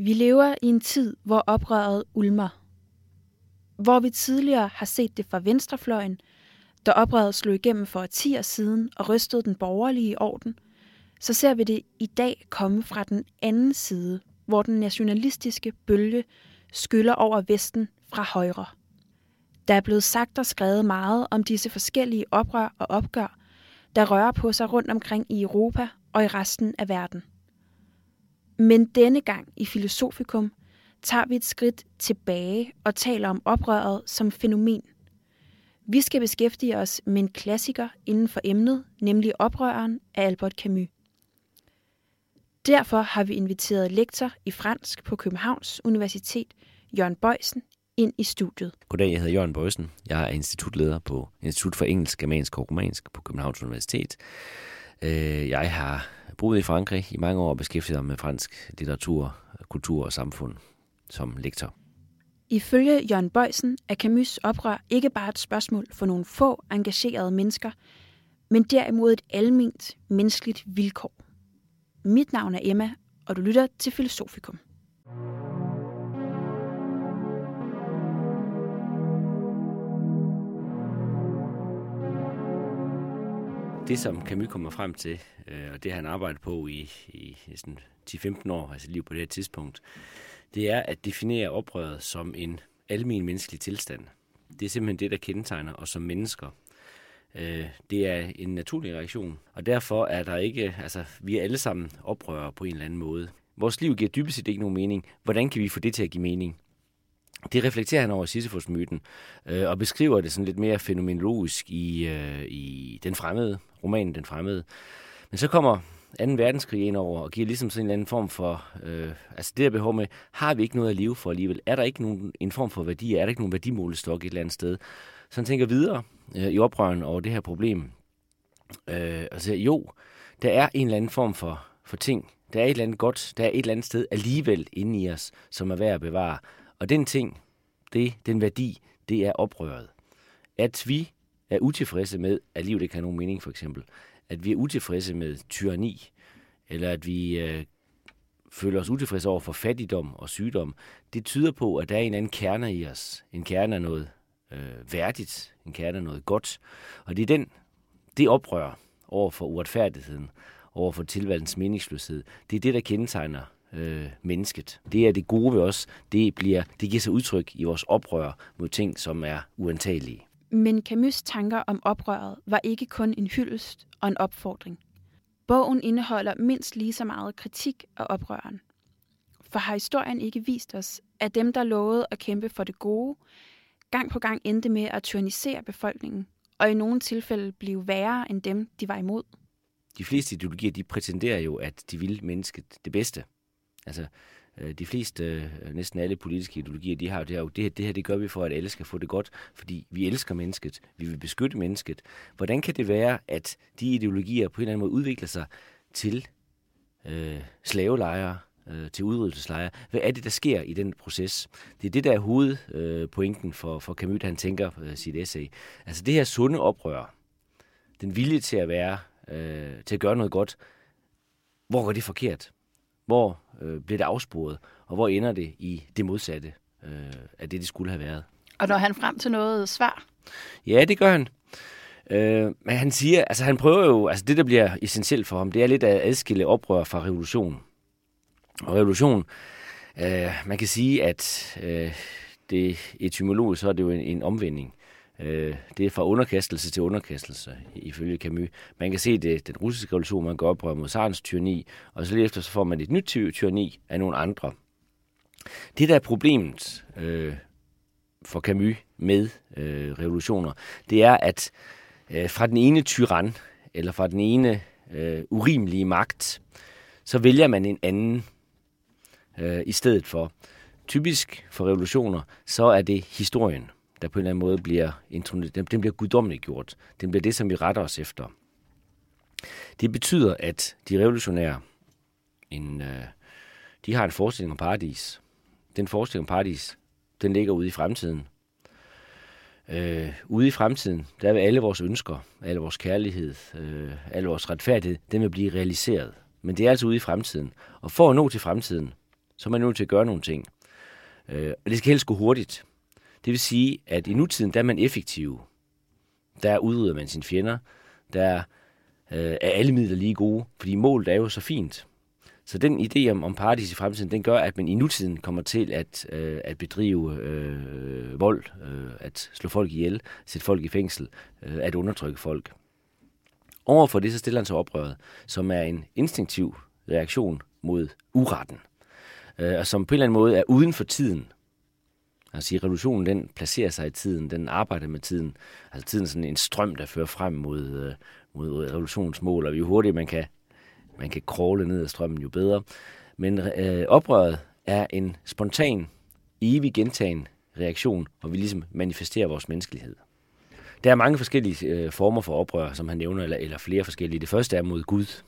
Vi lever i en tid, hvor oprøret ulmer. Hvor vi tidligere har set det fra venstrefløjen, da oprøret slog igennem for årtier siden og rystede den borgerlige orden, så ser vi det i dag komme fra den anden side, hvor den nationalistiske bølge skyller over Vesten fra højre. Der er blevet sagt og skrevet meget om disse forskellige oprør og opgør, der rører på sig rundt omkring i Europa og i resten af verden. Men denne gang i Filosofikum tager vi et skridt tilbage og taler om oprøret som fænomen. Vi skal beskæftige os med en klassiker inden for emnet, nemlig Oprøreren af Albert Camus. Derfor har vi inviteret lektor i fransk på Københavns Universitet, Jørgen Bøjsen, ind i studiet. Goddag, jeg hedder Jørgen Bøjsen. Jeg er institutleder på Institut for Engelsk, Germansk og Romansk på Københavns Universitet. Øh, jeg har boet i Frankrig i mange år og beskæftiget mig med fransk litteratur, kultur og samfund som lektor. Ifølge Jørgen Bøjsen er Camus' oprør ikke bare et spørgsmål for nogle få engagerede mennesker, men derimod et almindeligt menneskeligt vilkår. Mit navn er Emma, og du lytter til Filosofikum. Det, som Camus kommer frem til, øh, og det han arbejder på i, i sådan 10-15 år, altså liv på det her tidspunkt, det er at definere oprøret som en almen menneskelig tilstand. Det er simpelthen det, der kendetegner os som mennesker. Øh, det er en naturlig reaktion, og derfor er der ikke, altså vi er alle sammen oprørere på en eller anden måde. Vores liv giver dybest set ikke nogen mening. Hvordan kan vi få det til at give mening? Det reflekterer han over Sisyphus-myten, øh, og beskriver det sådan lidt mere fænomenologisk i, øh, i Den Fremmede, romanen Den Fremmede. Men så kommer 2. verdenskrig ind over og giver ligesom sådan en eller anden form for, øh, altså det der behov med, har vi ikke noget at leve for alligevel? Er der ikke nogen, en form for værdi? Er der ikke nogen værdimålestok et eller andet sted? Så han tænker videre øh, i oprøren over det her problem. Øh, og siger, jo, der er en eller anden form for, for ting. Der er et eller andet godt, der er et eller andet sted alligevel inde i os, som er værd at bevare. Og den ting, det, den værdi, det er oprøret. At vi er utilfredse med, at livet ikke har nogen mening, for eksempel. At vi er utilfredse med tyranni, eller at vi øh, føler os utilfredse over for fattigdom og sygdom, det tyder på, at der er en anden kerne i os. En kerne af noget øh, værdigt, en kerne af noget godt. Og det er den, det oprør over for uretfærdigheden, over for tilværelsens meningsløshed, det er det, der kendetegner øh, mennesket. Det er det gode ved os. Det, bliver, det giver sig udtryk i vores oprør mod ting, som er uantagelige. Men Camus' tanker om oprøret var ikke kun en hyldest og en opfordring. Bogen indeholder mindst lige så meget kritik af oprøren. For har historien ikke vist os, at dem, der lovede at kæmpe for det gode, gang på gang endte med at tyrannisere befolkningen, og i nogle tilfælde blive værre end dem, de var imod? De fleste ideologier, de prætenderer jo, at de vil mennesket det bedste. Altså, øh, de fleste, øh, næsten alle politiske ideologier, de har jo det her, det her, det her, det gør vi for, at alle skal få det godt, fordi vi elsker mennesket, vi vil beskytte mennesket. Hvordan kan det være, at de ideologier på en eller anden måde udvikler sig til øh, slavelejre, øh, til udryddelseslejre? Hvad er det, der sker i den proces? Det er det, der er hovedpointen øh, for, for Camus, han tænker øh, sit essay. Altså det her sunde oprør, den vilje til at være, øh, til at gøre noget godt, hvor går det forkert? Hvor øh, bliver det afsporet, og hvor ender det i det modsatte øh, af det, det skulle have været. Og når han frem til noget svar? Ja, det gør han. Øh, men han siger, altså han prøver jo, altså det der bliver essentielt for ham, det er lidt at adskille oprør fra revolution. Og revolution, øh, man kan sige, at øh, det etymologisk, så er det jo en, en omvending. Øh, det er fra underkastelse til underkastelse, ifølge Camus. Man kan se det den russiske revolution, man går oprør mod Sarens tyranni, og så lige efter så får man et nyt tyranni af nogle andre. Det, der er problemet øh, for Camus med øh, revolutioner, det er, at øh, fra den ene tyran, eller fra den ene øh, urimelige magt, så vælger man en anden øh, i stedet for. Typisk for revolutioner, så er det historien der på en eller anden måde bliver, den, den bliver guddommeligt gjort. Den bliver det, som vi retter os efter. Det betyder, at de revolutionære, en, øh, de har en forestilling om paradis. Den forestilling om paradis, den ligger ude i fremtiden. Øh, ude i fremtiden, der vil alle vores ønsker, alle vores kærlighed, øh, alle vores retfærdighed, den vil blive realiseret. Men det er altså ude i fremtiden. Og for at nå til fremtiden, så er man nødt til at gøre nogle ting. Øh, og det skal helst gå hurtigt. Det vil sige, at i nutiden, der er man effektiv. Der udrydder man sine fjender. Der øh, er alle midler lige gode, fordi målet er jo så fint. Så den idé om, om paradis i fremtiden, den gør, at man i nutiden kommer til at, øh, at bedrive øh, vold, øh, at slå folk ihjel, sætte folk i fængsel, øh, at undertrykke folk. Overfor det så stiller han sig oprøret, som er en instinktiv reaktion mod uretten, øh, og som på en eller anden måde er uden for tiden. Altså revolutionen, den placerer sig i tiden, den arbejder med tiden. Altså tiden er sådan en strøm, der fører frem mod, mod mod revolutionsmål, og jo hurtigere man kan, man kan kravle ned ad strømmen, jo bedre. Men øh, oprøret er en spontan, evig gentagen reaktion, hvor vi ligesom manifesterer vores menneskelighed. Der er mange forskellige øh, former for oprør, som han nævner, eller, eller flere forskellige. Det første er mod Gud,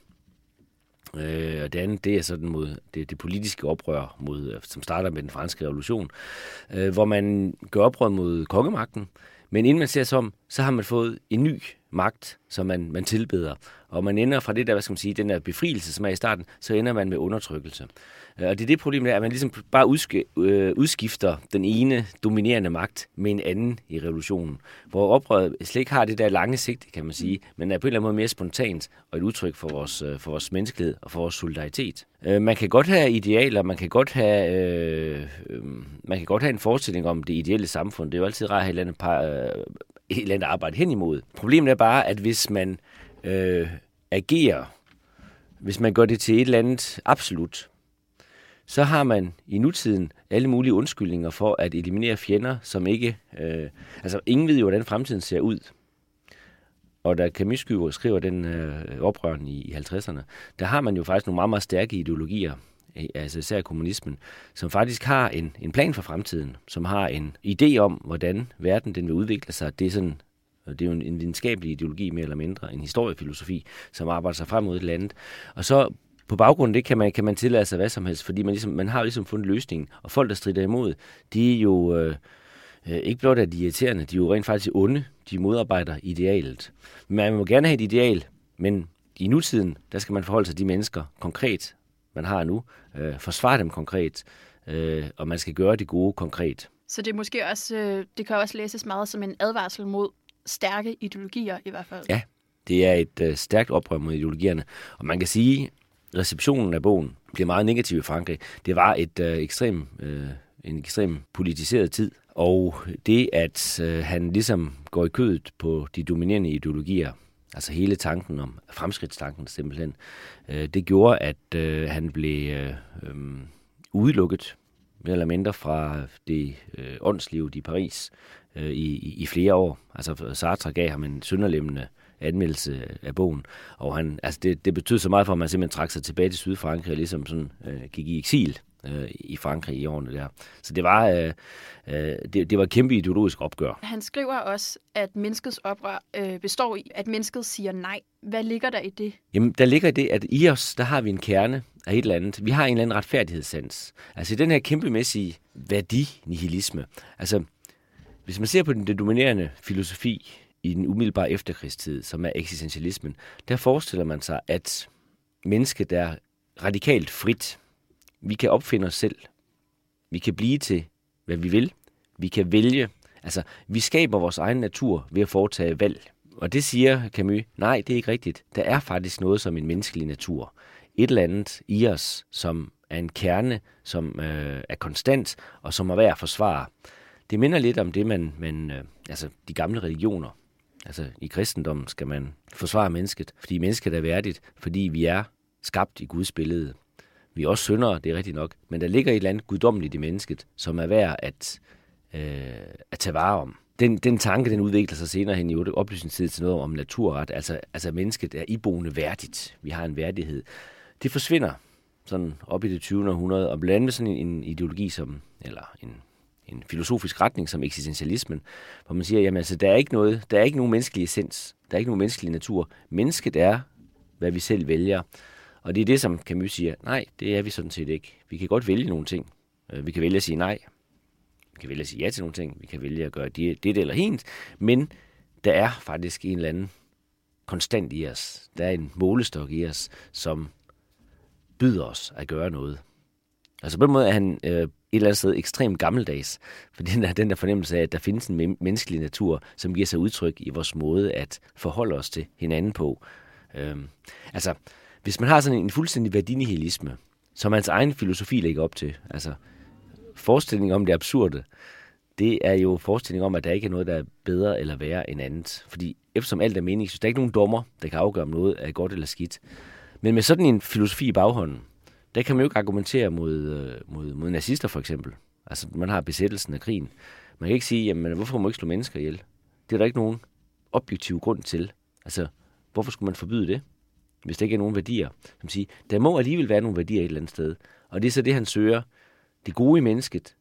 Øh, og det andet, det er sådan mod det, det politiske oprør, mod, som starter med den franske revolution, øh, hvor man gør oprør mod kongemagten, men inden man ser sig om, så har man fået en ny magt, som man, man tilbeder. Og man ender fra det der, hvad skal man sige, den der befrielse, som er i starten, så ender man med undertrykkelse. Øh, og det er det problem, der er, at man ligesom bare udsk- øh, udskifter den ene dominerende magt med en anden i revolutionen. Hvor oprøret slet ikke har det der lange sigt, kan man sige, men er på en eller anden måde mere spontant og et udtryk for vores, øh, for vores menneskelighed og for vores solidaritet. Øh, man kan godt have idealer, man kan godt have, øh, man kan godt have en forestilling om det ideelle samfund. Det er jo altid rart at have et eller andet, par, øh, et eller andet arbejde hen imod. Problemet er bare, at hvis man øh, agerer, hvis man gør det til et eller andet absolut, så har man i nutiden alle mulige undskyldninger for at eliminere fjender, som ikke... Øh, altså, ingen ved jo, hvordan fremtiden ser ud. Og da Camus skriver den øh, oprøren i, i 50'erne, der har man jo faktisk nogle meget, meget stærke ideologier, altså især kommunismen, som faktisk har en, en plan for fremtiden, som har en idé om, hvordan verden den vil udvikle sig. Det er sådan det er jo en, en videnskabelig ideologi mere eller mindre, en historiefilosofi, som arbejder sig frem mod et land. Og så på baggrund af det kan man, kan man tillade sig hvad som helst, fordi man, ligesom, man har ligesom fundet løsningen. Og folk, der strider imod, de er jo øh, øh ikke blot er de irriterende, de er jo rent faktisk onde. De modarbejder idealet. Man må gerne have et ideal, men i nutiden, der skal man forholde sig til de mennesker konkret, man har nu. Øh, forsvare dem konkret, øh, og man skal gøre det gode konkret. Så det er måske også, øh, det kan også læses meget som en advarsel mod stærke ideologier i hvert fald. Ja, det er et øh, stærkt oprør mod ideologierne. Og man kan sige, receptionen af bogen bliver meget negativ i Frankrig. Det var et øh, ekstrem, øh, en ekstrem politiseret tid, og det, at øh, han ligesom går i kødet på de dominerende ideologier, altså hele tanken om fremskridtstanken simpelthen, øh, det gjorde, at øh, han blev øh, øh, udelukket mere eller mindre fra det øh, åndsliv i Paris øh, i, i flere år. Altså Sartre gav ham en sønderlemmende anmeldelse af bogen. Og han, altså det, det betød så meget for, at man simpelthen trak sig tilbage til Sydfrankrig og ligesom sådan, øh, gik i eksil øh, i Frankrig i årene der. Så det var, øh, øh, det, det var et kæmpe ideologisk opgør. Han skriver også, at menneskets oprør øh, består i, at mennesket siger nej. Hvad ligger der i det? Jamen, der ligger i det, at i os, der har vi en kerne af et eller andet. Vi har en eller anden retfærdighedssans. Altså den her kæmpemæssige værdi-nihilisme. Altså, hvis man ser på den, den dominerende filosofi i den umiddelbare efterkrigstid, som er eksistentialismen, der forestiller man sig, at mennesket er radikalt frit. Vi kan opfinde os selv. Vi kan blive til, hvad vi vil. Vi kan vælge. Altså, vi skaber vores egen natur ved at foretage valg. Og det siger Camus, nej, det er ikke rigtigt. Der er faktisk noget som en menneskelig natur. Et eller andet i os, som er en kerne, som øh, er konstant, og som er værd at forsvare. Det minder lidt om det, man, man øh, altså de gamle religioner Altså i kristendommen skal man forsvare mennesket, fordi mennesket er værdigt, fordi vi er skabt i Guds billede. Vi er også syndere, det er rigtigt nok, men der ligger et eller andet guddommeligt i mennesket, som er værd at, øh, at tage vare om. Den, den tanke, den udvikler sig senere hen i oplysningstiden til noget om naturret, altså, altså mennesket er iboende værdigt. Vi har en værdighed. Det forsvinder sådan op i det 20. århundrede, og blandt andet sådan en, en ideologi som, eller en en filosofisk retning som eksistentialismen, hvor man siger, jamen altså, der er ikke noget, der er ikke nogen menneskelig essens, der er ikke nogen menneskelig natur. Mennesket er, hvad vi selv vælger. Og det er det, som Camus siger, nej, det er vi sådan set ikke. Vi kan godt vælge nogle ting. Øh, vi kan vælge at sige nej. Vi kan vælge at sige ja til nogle ting. Vi kan vælge at gøre det, det eller hent. Men der er faktisk en eller anden konstant i os. Der er en målestok i os, som byder os at gøre noget. Altså på den måde er han øh, et eller andet sted ekstremt gammeldags, for den der, den der fornemmelse af, at der findes en menneskelig natur, som giver sig udtryk i vores måde at forholde os til hinanden på. Øh, altså, hvis man har sådan en fuldstændig værdinihilisme, som hans egen filosofi lægger op til, altså forestillingen om det absurde, det er jo forestillingen om, at der ikke er noget, der er bedre eller værre end andet. Fordi eftersom alt er mening, så der er ikke nogen dommer, der kan afgøre, om noget er godt eller skidt. Men med sådan en filosofi i baghånden, der kan man jo ikke argumentere mod, øh, mod, mod nazister for eksempel. Altså, man har besættelsen af krigen. Man kan ikke sige, jamen, hvorfor må man ikke slå mennesker ihjel? Det er der ikke nogen objektiv grund til. Altså, hvorfor skulle man forbyde det, hvis der ikke er nogen værdier? Som siger, der må alligevel være nogle værdier et eller andet sted. Og det er så det, han søger. Det gode i mennesket,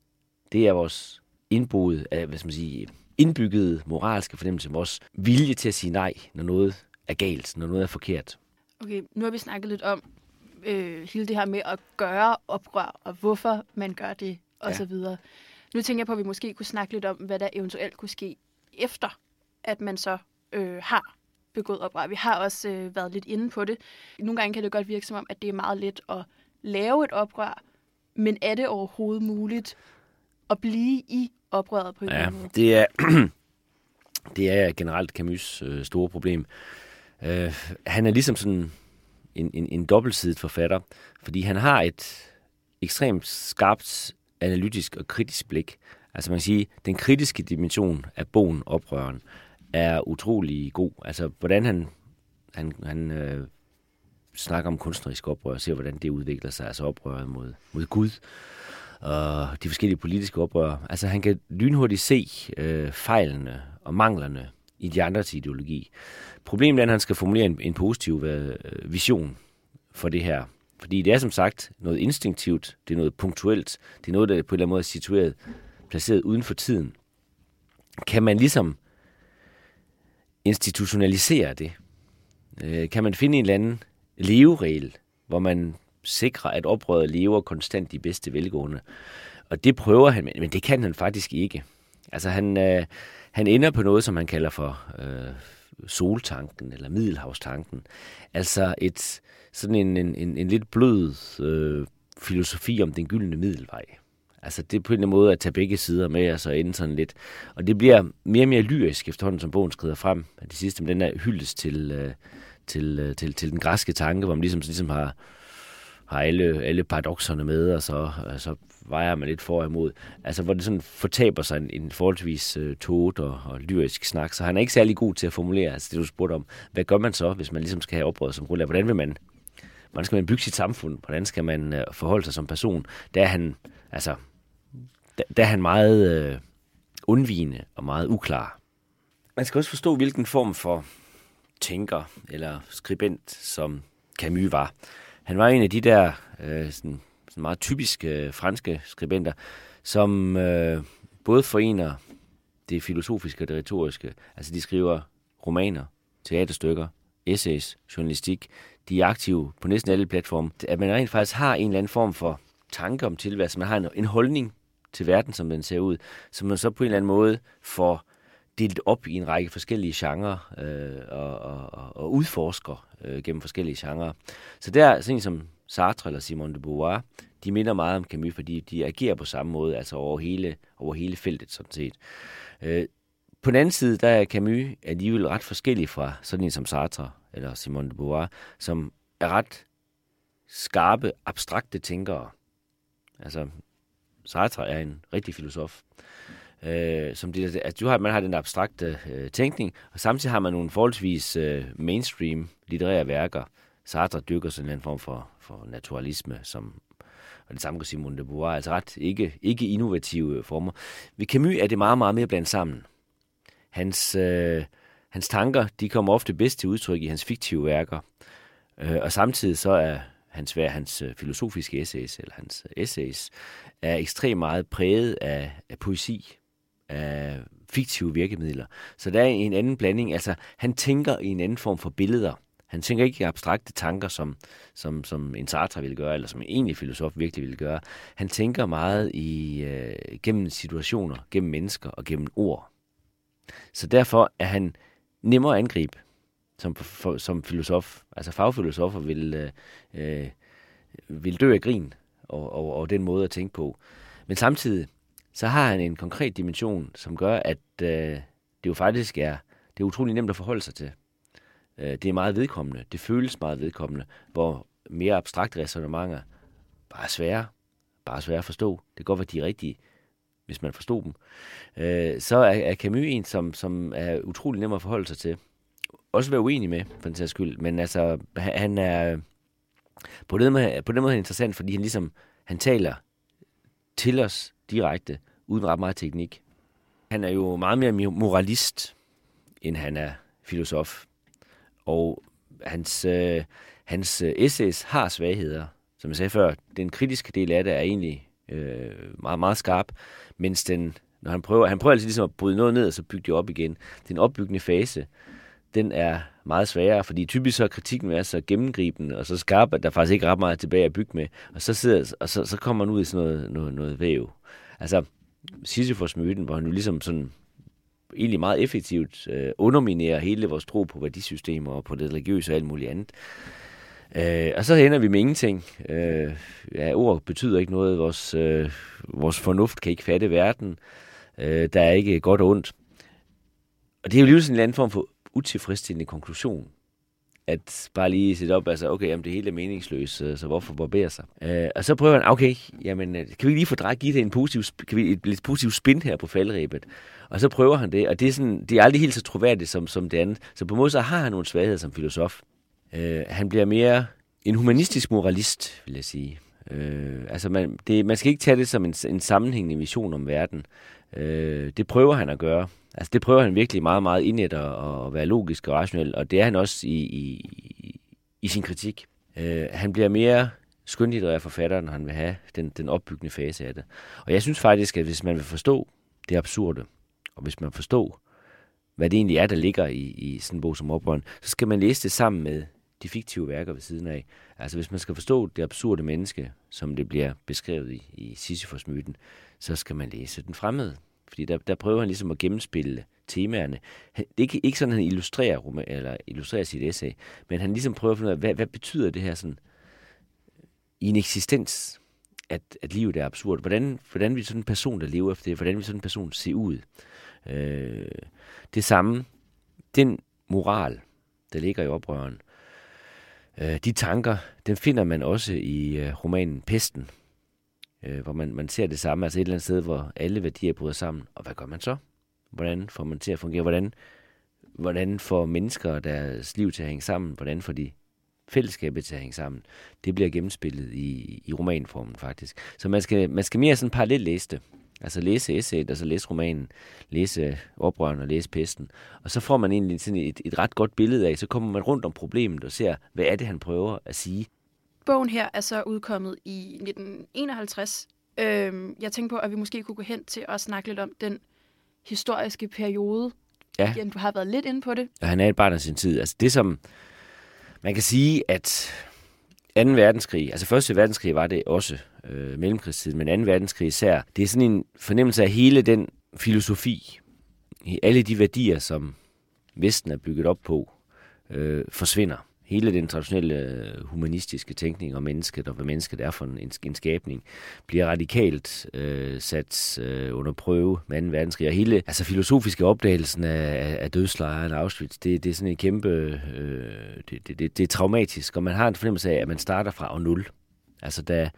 det er vores indboet, af, hvad skal man sige, indbyggede moralske fornemmelse, vores vilje til at sige nej, når noget er galt, når noget er forkert. Okay, nu har vi snakket lidt om øh, hele det her med at gøre oprør, og hvorfor man gør det, og ja. så videre. Nu tænker jeg på, at vi måske kunne snakke lidt om, hvad der eventuelt kunne ske efter, at man så øh, har begået oprør. Vi har også øh, været lidt inde på det. Nogle gange kan det godt virke som om, at det er meget let at lave et oprør, men er det overhovedet muligt at blive i oprøret på en ja, måde? det er, det er generelt Camus' øh, store problem. Øh, han er ligesom sådan en, en, en dobbeltsidet forfatter, fordi han har et ekstremt skarpt analytisk og kritisk blik. Altså man kan sige, den kritiske dimension af bogen Oprøren er utrolig god. Altså hvordan han, han, han øh, snakker om kunstnerisk oprør og ser, hvordan det udvikler sig, altså oprøret mod, mod Gud og de forskellige politiske oprør. Altså han kan lynhurtigt se øh, fejlene og manglerne i de andres ideologi. Problemet er, at han skal formulere en, en positiv øh, vision for det her. Fordi det er som sagt noget instinktivt, det er noget punktuelt, det er noget, der på en eller anden måde er situeret, placeret uden for tiden. Kan man ligesom institutionalisere det? Øh, kan man finde en eller anden leveregel, hvor man sikrer, at oprøret lever konstant i bedste velgående? Og det prøver han, men det kan han faktisk ikke. Altså han, øh, han ender på noget, som han kalder for øh, soltanken eller middelhavstanken. Altså et, sådan en, en, en, en lidt blød øh, filosofi om den gyldne middelvej. Altså det er på en eller anden måde at tage begge sider med, og så ende sådan lidt. Og det bliver mere og mere lyrisk efterhånden, som bogen skrider frem. Det sidste med den der hyldes til, øh, til, øh, til, til den græske tanke, hvor man ligesom, ligesom har, har alle, alle paradoxerne med, og så, og så vejer man lidt for og imod. Altså, hvor det sådan fortaber sig en, en forholdsvis øh, uh, tot og, og lyrisk snak. Så han er ikke særlig god til at formulere, altså det du spurgte om. Hvad gør man så, hvis man ligesom skal have oprøret som grundlag? Hvordan vil man, hvordan skal man bygge sit samfund? Hvordan skal man øh, forholde sig som person? Der er han, altså, der, der er han meget øh, undvigende og meget uklar. Man skal også forstå, hvilken form for tænker eller skribent, som Camus var. Han var en af de der øh, sådan, sådan meget typiske øh, franske skribenter, som øh, både forener det filosofiske og det retoriske. Altså de skriver romaner, teaterstykker, essays, journalistik. De er aktive på næsten alle platforme. At man rent faktisk har en eller anden form for tanke om tilværelsen. Man har en, en holdning til verden, som den ser ud, som man så på en eller anden måde får delt op i en række forskellige genrer øh, og, og, og udforsker øh, gennem forskellige genrer. Så der, sådan som Sartre eller Simone de Beauvoir, de minder meget om Camus, fordi de agerer på samme måde, altså over hele, over hele feltet sådan set. Øh, på den anden side, der er Camus alligevel ret forskellig fra sådan en som Sartre eller Simone de Beauvoir, som er ret skarpe, abstrakte tænkere. Altså, Sartre er en rigtig filosof. Øh, som det, at du har, man har den abstrakte øh, tænkning, og samtidig har man nogle forholdsvis øh, mainstream litterære værker. Sartre dykker sådan en form for, for naturalisme, som og det samme kan Simone de Beauvoir, altså ret ikke, ikke innovative øh, former. Ved Camus er det meget, meget mere blandt sammen. Hans, øh, hans tanker, de kommer ofte bedst til udtryk i hans fiktive værker, øh, og samtidig så er hans, hans øh, filosofiske essays, eller hans øh, essays, er ekstremt meget præget af, af poesi, af fiktive virkemidler. Så der er en anden blanding. Altså, han tænker i en anden form for billeder. Han tænker ikke i abstrakte tanker, som, som, som en Sartre ville gøre, eller som en egentlig filosof virkelig ville gøre. Han tænker meget i øh, gennem situationer, gennem mennesker og gennem ord. Så derfor er han nemmere at angribe som, for, som filosof. Altså fagfilosofer vil, øh, øh, vil dø af grin og, og, og den måde at tænke på. Men samtidig, så har han en konkret dimension, som gør, at øh, det jo faktisk er, det er utrolig nemt at forholde sig til. Øh, det er meget vedkommende. Det føles meget vedkommende, hvor mere abstrakte resonemanger bare er svære. Bare svære at forstå. Det kan godt være, de er rigtige, hvis man forstår dem. Øh, så er, er Camus en, som, som er utrolig nem at forholde sig til. Også være uenig med, for den sags skyld. Men altså, han er på den måde, på den måde er interessant, fordi han ligesom, han taler til os direkte, uden ret meget teknik. Han er jo meget mere moralist, end han er filosof. Og hans, øh, hans essays har svagheder. Som jeg sagde før, den kritiske del af det er egentlig øh, meget, meget skarp, mens den, når han prøver, han prøver altså ligesom at bryde noget ned, og så bygge det op igen. Det er en opbyggende fase, den er meget sværere, fordi typisk så er kritikken er så gennemgribende og så skarp, at der faktisk ikke er ret meget tilbage at bygge med. Og så, sidder, og så, så kommer man ud i sådan noget, noget, noget væv. Altså, Sisyphos-myten, hvor han jo ligesom sådan egentlig meget effektivt øh, underminerer hele vores tro på værdisystemer og på det religiøse og alt muligt andet. Øh, og så ender vi med ingenting. Øh, ja, ord betyder ikke noget. Vores, øh, vores fornuft kan ikke fatte verden. Øh, der er ikke godt og ondt. Og det er jo lige sådan en eller anden form for utilfredsstillende konklusion. At bare lige sætte op, altså, okay, jamen, det hele er meningsløst, så hvorfor barbere sig? Øh, og så prøver han, okay, jamen, øh, kan vi lige få drejet, give det en positiv, kan vi et, lidt positivt spin her på faldrebet? Og så prøver han det, og det er, sådan, det er aldrig helt så troværdigt som, som det andet. Så på en måde så har han nogle svagheder som filosof. Øh, han bliver mere en humanistisk moralist, vil jeg sige. Øh, altså man, det, man skal ikke tage det som en, en sammenhængende vision om verden. Øh, det prøver han at gøre. Altså det prøver han virkelig meget, meget indet at, at være logisk og rationel, og det er han også i, i, i sin kritik. Øh, han bliver mere skønlitterær forfatter, når han vil have den, den opbyggende fase af det. Og jeg synes faktisk, at hvis man vil forstå det absurde, og hvis man forstår, hvad det egentlig er, der ligger i, i sådan en bog som Oprøren, så skal man læse det sammen med de fiktive værker ved siden af. Altså hvis man skal forstå det absurde menneske, som det bliver beskrevet i, i Sisyfos-myten, så skal man læse den fremmede. Fordi der, der prøver han ligesom at gennemspille temaerne. Det er ikke, ikke sådan, at han illustrerer, eller illustrerer sit essay, men han ligesom prøver at finde ud af, hvad, hvad betyder det her sådan i en eksistens, at, at livet er absurd. Hvordan, hvordan vil sådan en person, der lever efter det, hvordan vil sådan en person se ud? Øh, det samme, den moral, der ligger i oprøren, øh, de tanker, den finder man også i øh, romanen Pesten, øh, hvor man, man ser det samme, altså et eller andet sted, hvor alle værdier bryder sammen. Og hvad gør man så? Hvordan får man til at fungere? Hvordan, hvordan får mennesker deres liv til at hænge sammen? Hvordan får de fællesskabet til at hænge sammen? Det bliver gennemspillet i, i romanformen faktisk. Så man skal, man skal mere sådan parallelt læse det. Altså læse essayet, altså læse romanen, læse oprøren og læse pesten. Og så får man egentlig sådan et, et ret godt billede af, så kommer man rundt om problemet og ser, hvad er det, han prøver at sige. Bogen her er så udkommet i 1951. Øhm, jeg tænker på, at vi måske kunne gå hen til at snakke lidt om den historiske periode. Ja. Igen, du har været lidt inde på det. Ja, han er et barn af sin tid. Altså det som, man kan sige, at 2. verdenskrig, altså første verdenskrig var det også øh, mellemkrigstiden, men 2. verdenskrig især, det er sådan en fornemmelse af hele den filosofi, alle de værdier, som Vesten er bygget op på, øh, forsvinder hele den traditionelle øh, humanistiske tænkning om mennesket, og hvad mennesket er for en, en skabning, bliver radikalt øh, sat øh, under prøve med 2. verdenskrig. Og hele altså filosofiske opdagelsen af, af dødslejren Auschwitz, det, det er sådan en kæmpe... Øh, det, det, det, det er traumatisk, og man har en fornemmelse af, at man starter fra år 0. Altså da,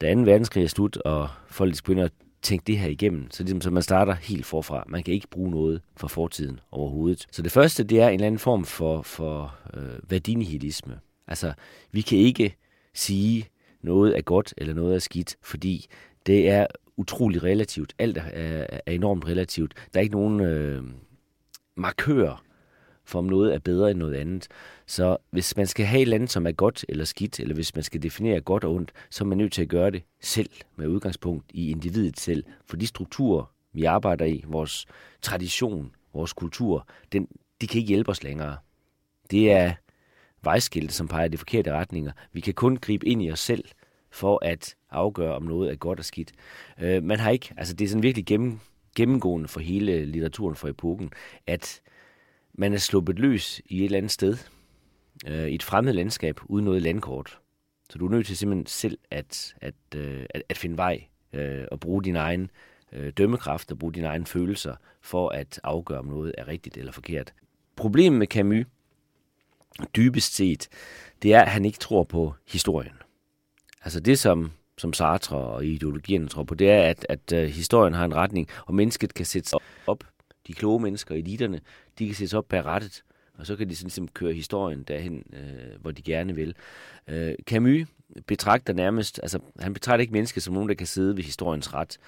da 2. verdenskrig er slut, og folk begynder at tænke det her igennem. Så ligesom, så man starter helt forfra. Man kan ikke bruge noget fra fortiden overhovedet. Så det første, det er en eller anden form for, for øh, værdinihilisme. Altså, vi kan ikke sige, noget er godt eller noget er skidt, fordi det er utrolig relativt. Alt er, er enormt relativt. Der er ikke nogen øh, markør for om noget er bedre end noget andet. Så hvis man skal have et eller andet, som er godt eller skidt, eller hvis man skal definere godt og ondt, så er man nødt til at gøre det selv, med udgangspunkt i individet selv. For de strukturer, vi arbejder i, vores tradition, vores kultur, den, de kan ikke hjælpe os længere. Det er vejskilte, som peger i de forkerte retninger. Vi kan kun gribe ind i os selv for at afgøre, om noget er godt og skidt. Øh, man har ikke, altså det er sådan virkelig gennem, gennemgående for hele litteraturen for epoken, at man er sluppet løs i et eller andet sted, øh, i et fremmed landskab, uden noget landkort. Så du er nødt til simpelthen selv at, at, øh, at, at finde vej øh, og bruge din egen øh, dømmekraft og bruge dine egne følelser for at afgøre, om noget er rigtigt eller forkert. Problemet med Camus, dybest set, det er, at han ikke tror på historien. Altså det, som, som Sartre og ideologierne tror på, det er, at, at øh, historien har en retning, og mennesket kan sætte sig op. De kloge mennesker, eliterne, de kan sætte op bag rettet, og så kan de sådan ligesom køre historien derhen, øh, hvor de gerne vil. Øh, Camus betragter nærmest, altså han betragter ikke mennesker som nogen, der kan sidde ved historiens ret.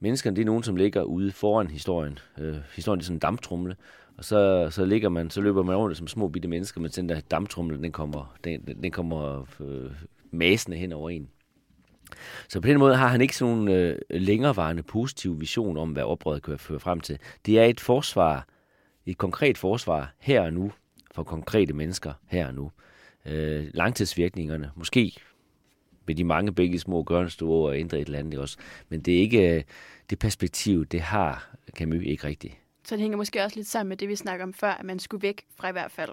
Menneskerne, det er nogen, som ligger ude foran historien. Øh, historien er sådan en damptrumle, og så, så ligger man, så løber man rundt som små bitte mennesker, men den der damptrumle, den kommer, den, den kommer øh, masende hen over en. Så på den måde har han ikke sådan nogle øh, længerevarende positive vision om, hvad oprøret kan føre frem til. Det er et forsvar, et konkret forsvar her og nu, for konkrete mennesker her og nu. Øh, langtidsvirkningerne, måske med de mange begge små gørnstue og ændre et eller andet også. Men det er ikke øh, det perspektiv, det har Camus ikke rigtigt. Så det hænger måske også lidt sammen med det, vi snakker om før, at man skulle væk fra i hvert fald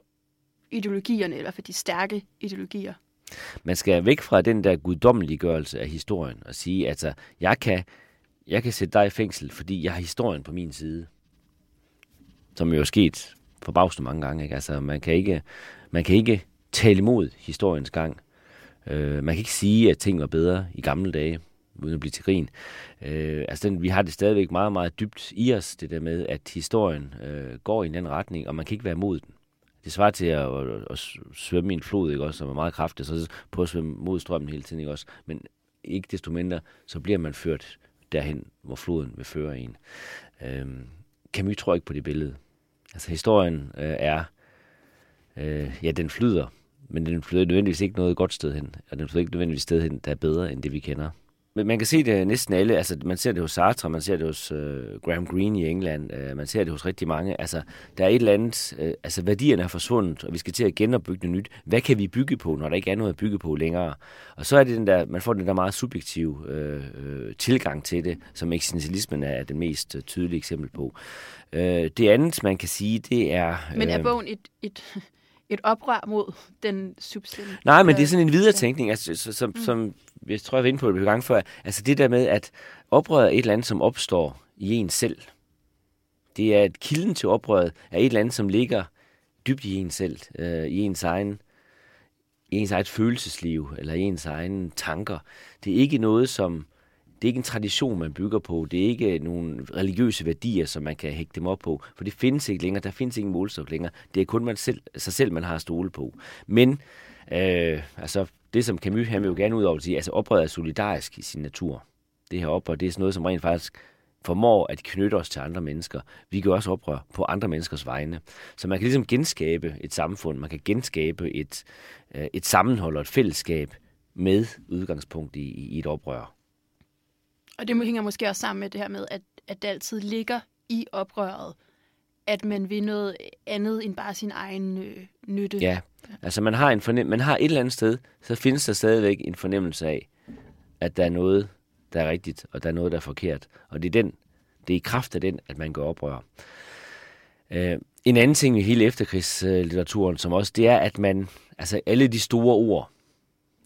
ideologierne, eller for de stærke ideologier. Man skal væk fra den der guddommeliggørelse af historien og sige, at altså, jeg kan, jeg kan sætte dig i fængsel, fordi jeg har historien på min side. Som jo er sket forbavsende mange gange. Ikke? Altså, man, kan ikke, man kan ikke tale imod historiens gang. Øh, man kan ikke sige, at ting var bedre i gamle dage, uden at blive til grin. Øh, altså den, vi har det stadigvæk meget, meget dybt i os, det der med, at historien øh, går i en anden retning, og man kan ikke være imod den. Det svarer til at, at, at, at svømme i en flod, ikke også, som er meget kraftig, så på at svømme mod strømmen hele tiden, ikke også. Men ikke desto mindre, så bliver man ført derhen, hvor floden vil føre en. Øhm, Camus tror ikke på det billede. Altså historien øh, er, øh, ja, den flyder, men den flyder nødvendigvis ikke noget godt sted hen, og den flyder ikke nødvendigvis sted hen, der er bedre end det, vi kender. Men man kan se det næsten alle, altså man ser det hos Sartre, man ser det hos uh, Graham Greene i England, uh, man ser det hos rigtig mange. Altså der er et eller andet, uh, altså værdierne er forsvundet, og vi skal til at genopbygge noget nyt. Hvad kan vi bygge på, når der ikke er noget at bygge på længere? Og så er det den der, man får den der meget subjektive uh, tilgang til det, som eksistentialismen er det mest uh, tydelige eksempel på. Uh, det andet, man kan sige, det er... Uh, Men er bogen et, et et oprør mod den substans. Nej, men det er sådan en videretænkning, altså, som, mm. som jeg tror, jeg var inde på det et gang før. Altså det der med, at oprøret er et eller andet, som opstår i en selv. Det er, at kilden til oprøret er et eller andet, som ligger dybt i en selv, øh, i ens egen i ens eget følelsesliv, eller i ens egen tanker. Det er ikke noget, som det er ikke en tradition, man bygger på. Det er ikke nogle religiøse værdier, som man kan hægte dem op på. For det findes ikke længere. Der findes ingen målstok længere. Det er kun man selv, sig selv, man har at stole på. Men øh, altså, det, som Camus han vil jo gerne ud over at sige, altså oprøret er solidarisk i sin natur. Det her oprør, det er sådan noget, som rent faktisk formår at knytte os til andre mennesker. Vi kan også oprør på andre menneskers vegne. Så man kan ligesom genskabe et samfund, man kan genskabe et, øh, et sammenhold og et fællesskab med udgangspunkt i, i et oprør. Og det hænger måske også sammen med det her med, at, at det altid ligger i oprøret, at man vil noget andet end bare sin egen øh, nytte. Ja, altså man har, en fornem- man har et eller andet sted, så findes der stadigvæk en fornemmelse af, at der er noget, der er rigtigt, og der er noget, der er forkert. Og det er, den, det er i kraft af den, at man går oprør. Øh, en anden ting i hele efterkrigslitteraturen, som også, det er, at man, altså alle de store ord,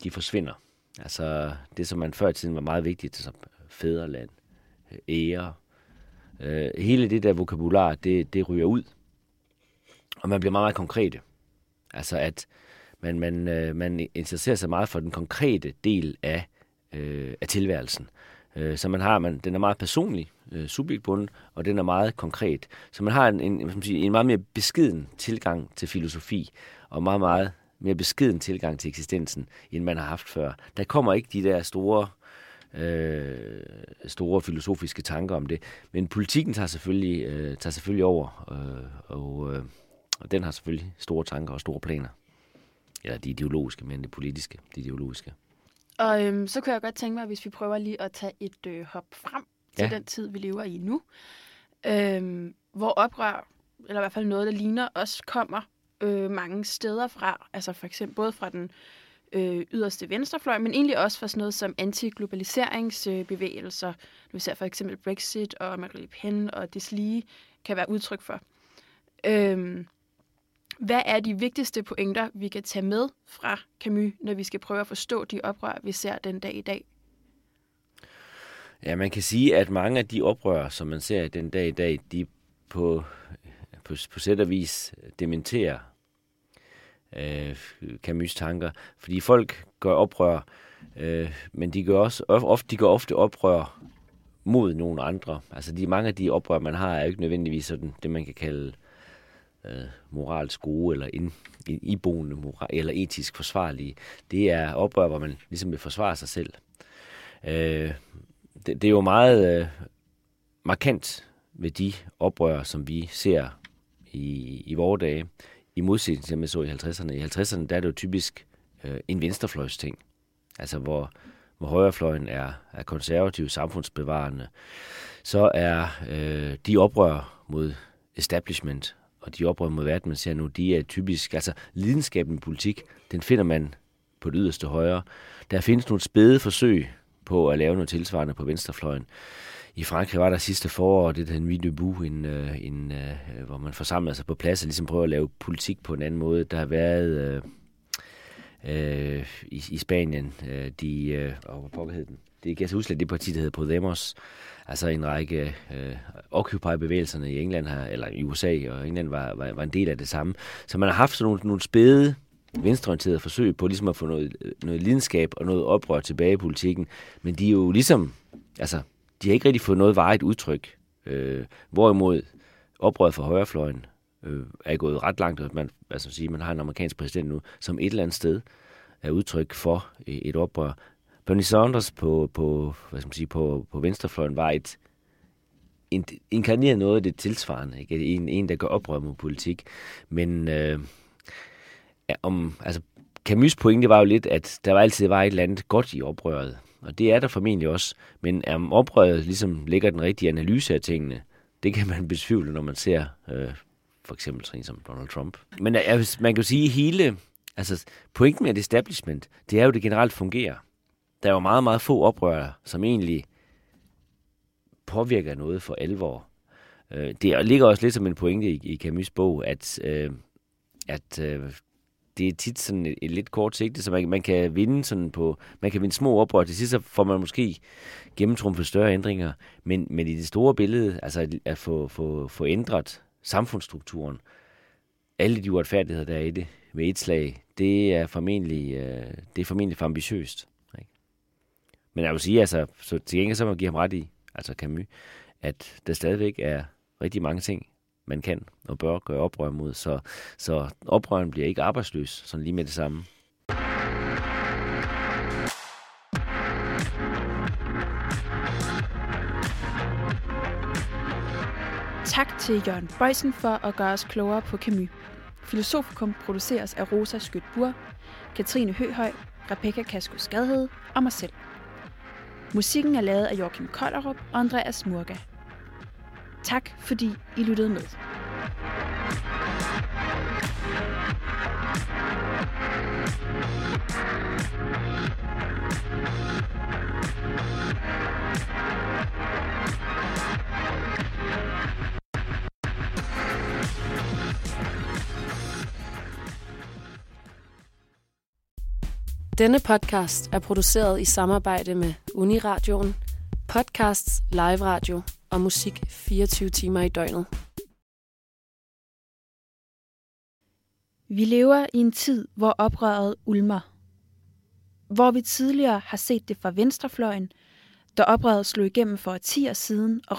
de forsvinder. Altså det, som man før i tiden var meget vigtigt, som fæderland, ære. Øh, hele det der vokabular, det, det ryger ud. Og man bliver meget, meget konkrete. Altså at man, man, øh, man interesserer sig meget for den konkrete del af, øh, af tilværelsen. Øh, så man har, man, den er meget personlig, øh, subjektbunden, og den er meget konkret. Så man har en, en, hvad sige, en meget mere beskeden tilgang til filosofi, og meget, meget mere beskeden tilgang til eksistensen, end man har haft før. Der kommer ikke de der store øh, store filosofiske tanker om det. Men politikken tager selvfølgelig, øh, tager selvfølgelig over, øh, og, øh, og den har selvfølgelig store tanker og store planer. Eller de ideologiske, men det politiske, de ideologiske. Og øhm, så kunne jeg godt tænke mig, hvis vi prøver lige at tage et øh, hop frem til ja. den tid, vi lever i nu, øhm, hvor oprør, eller i hvert fald noget, der ligner, også kommer øh, mange steder fra. Altså for eksempel både fra den øh, Øh, yderste venstrefløj, men egentlig også for sådan noget som anti-globaliseringsbevægelser. vi ser for eksempel Brexit og Marine Le Pen og deslige kan være udtryk for. Øhm, Hvad er de vigtigste pointer, vi kan tage med fra Camus, når vi skal prøve at forstå de oprør, vi ser den dag i dag? Ja, man kan sige, at mange af de oprør, som man ser den dag i dag, de på, på, på sæt og vis dementerer øh, Camus' tanker. Fordi folk gør oprør, øh, men de gør også ofte, de gør ofte oprør mod nogle andre. Altså de mange af de oprør, man har, er jo ikke nødvendigvis sådan det, man kan kalde øh, moralsk gode eller ind, iboende moral, eller etisk forsvarlige. Det er oprør, hvor man ligesom vil forsvare sig selv. Øh, det, det er jo meget øh, markant ved de oprør, som vi ser i, i vore dage, i modsætning til, man så i 50'erne. I 50'erne der er det jo typisk øh, en venstrefløjsting, altså hvor, hvor højrefløjen er, er konservativ, samfundsbevarende, så er øh, de oprør mod establishment og de oprør mod verden, man ser nu, de er typisk, altså lidenskaben i politik, den finder man på det yderste højre. Der findes nogle spæde forsøg på at lave noget tilsvarende på venstrefløjen. I Frankrig var der sidste forår det der Nuit bu, en, en, øh, øh, hvor man forsamlede sig på plads og ligesom prøver at lave politik på en anden måde. Der har været øh, øh i, i Spanien, øh, de, uh, hvad hed den? Det kan jeg huske, at det parti, der hedder Podemos, altså en række øh, Occupy-bevægelserne i England, her, eller i USA, og England var, var, var en del af det samme. Så man har haft sådan nogle, nogle spæde venstreorienterede forsøg på ligesom at få noget, noget lidenskab og noget oprør tilbage i politikken. Men de er jo ligesom, altså, de har ikke rigtig fået noget varigt udtryk. Øh, hvorimod oprøret fra højrefløjen øh, er gået ret langt, at man, altså sige, man har en amerikansk præsident nu, som et eller andet sted er udtryk for øh, et oprør. Bernie Sanders på, på, hvad skal man sige, på, på venstrefløjen var et inkarneret noget af det tilsvarende. Ikke? En, en, der gør oprør mod politik. Men øh, om, altså, Camus' pointe var jo lidt, at der var altid var et eller andet godt i oprøret. Og det er der formentlig også. Men om oprøret ligesom ligger den rigtige analyse af tingene, det kan man besvivle, når man ser øh, for eksempel sådan som Donald Trump. Men altså, man kan jo sige, at hele, altså pointen med et establishment, det er jo, at det generelt fungerer. Der er jo meget, meget få oprørere, som egentlig påvirker noget for alvor. Øh, det ligger også lidt som en pointe i, i Camus' bog, at, øh, at øh, det er tit sådan et, et lidt kort sigte, så man, man kan vinde sådan på, man kan vinde små oprør. Til sidst så får man måske gennemtrumfet større ændringer, men, men i det store billede, altså at få, få, få ændret samfundsstrukturen, alle de uretfærdigheder, der er i det, med et slag, det er formentlig, øh, det er formentlig for ambitiøst. Ikke? Men jeg vil sige, altså, så til gengæld så må man give ham ret i, altså Camus, at der stadigvæk er rigtig mange ting, man kan og bør gøre oprør mod. Så, så oprøren bliver ikke arbejdsløs, sådan lige med det samme. Tak til Jørgen Bøjsen for at gøre os klogere på Camus. Filosofikum produceres af Rosa Skødt Katrine Høhøj, Rebecca Kasko Skadhed og mig selv. Musikken er lavet af Joachim Kollerup og Andreas Murga. Tak fordi I lyttede med. Denne podcast er produceret i samarbejde med Uniradioen, podcasts, live radio og musik 24 timer i døgnet. Vi lever i en tid, hvor oprøret ulmer. Hvor vi tidligere har set det fra venstrefløjen, da oprøret slog igennem for 10 år siden og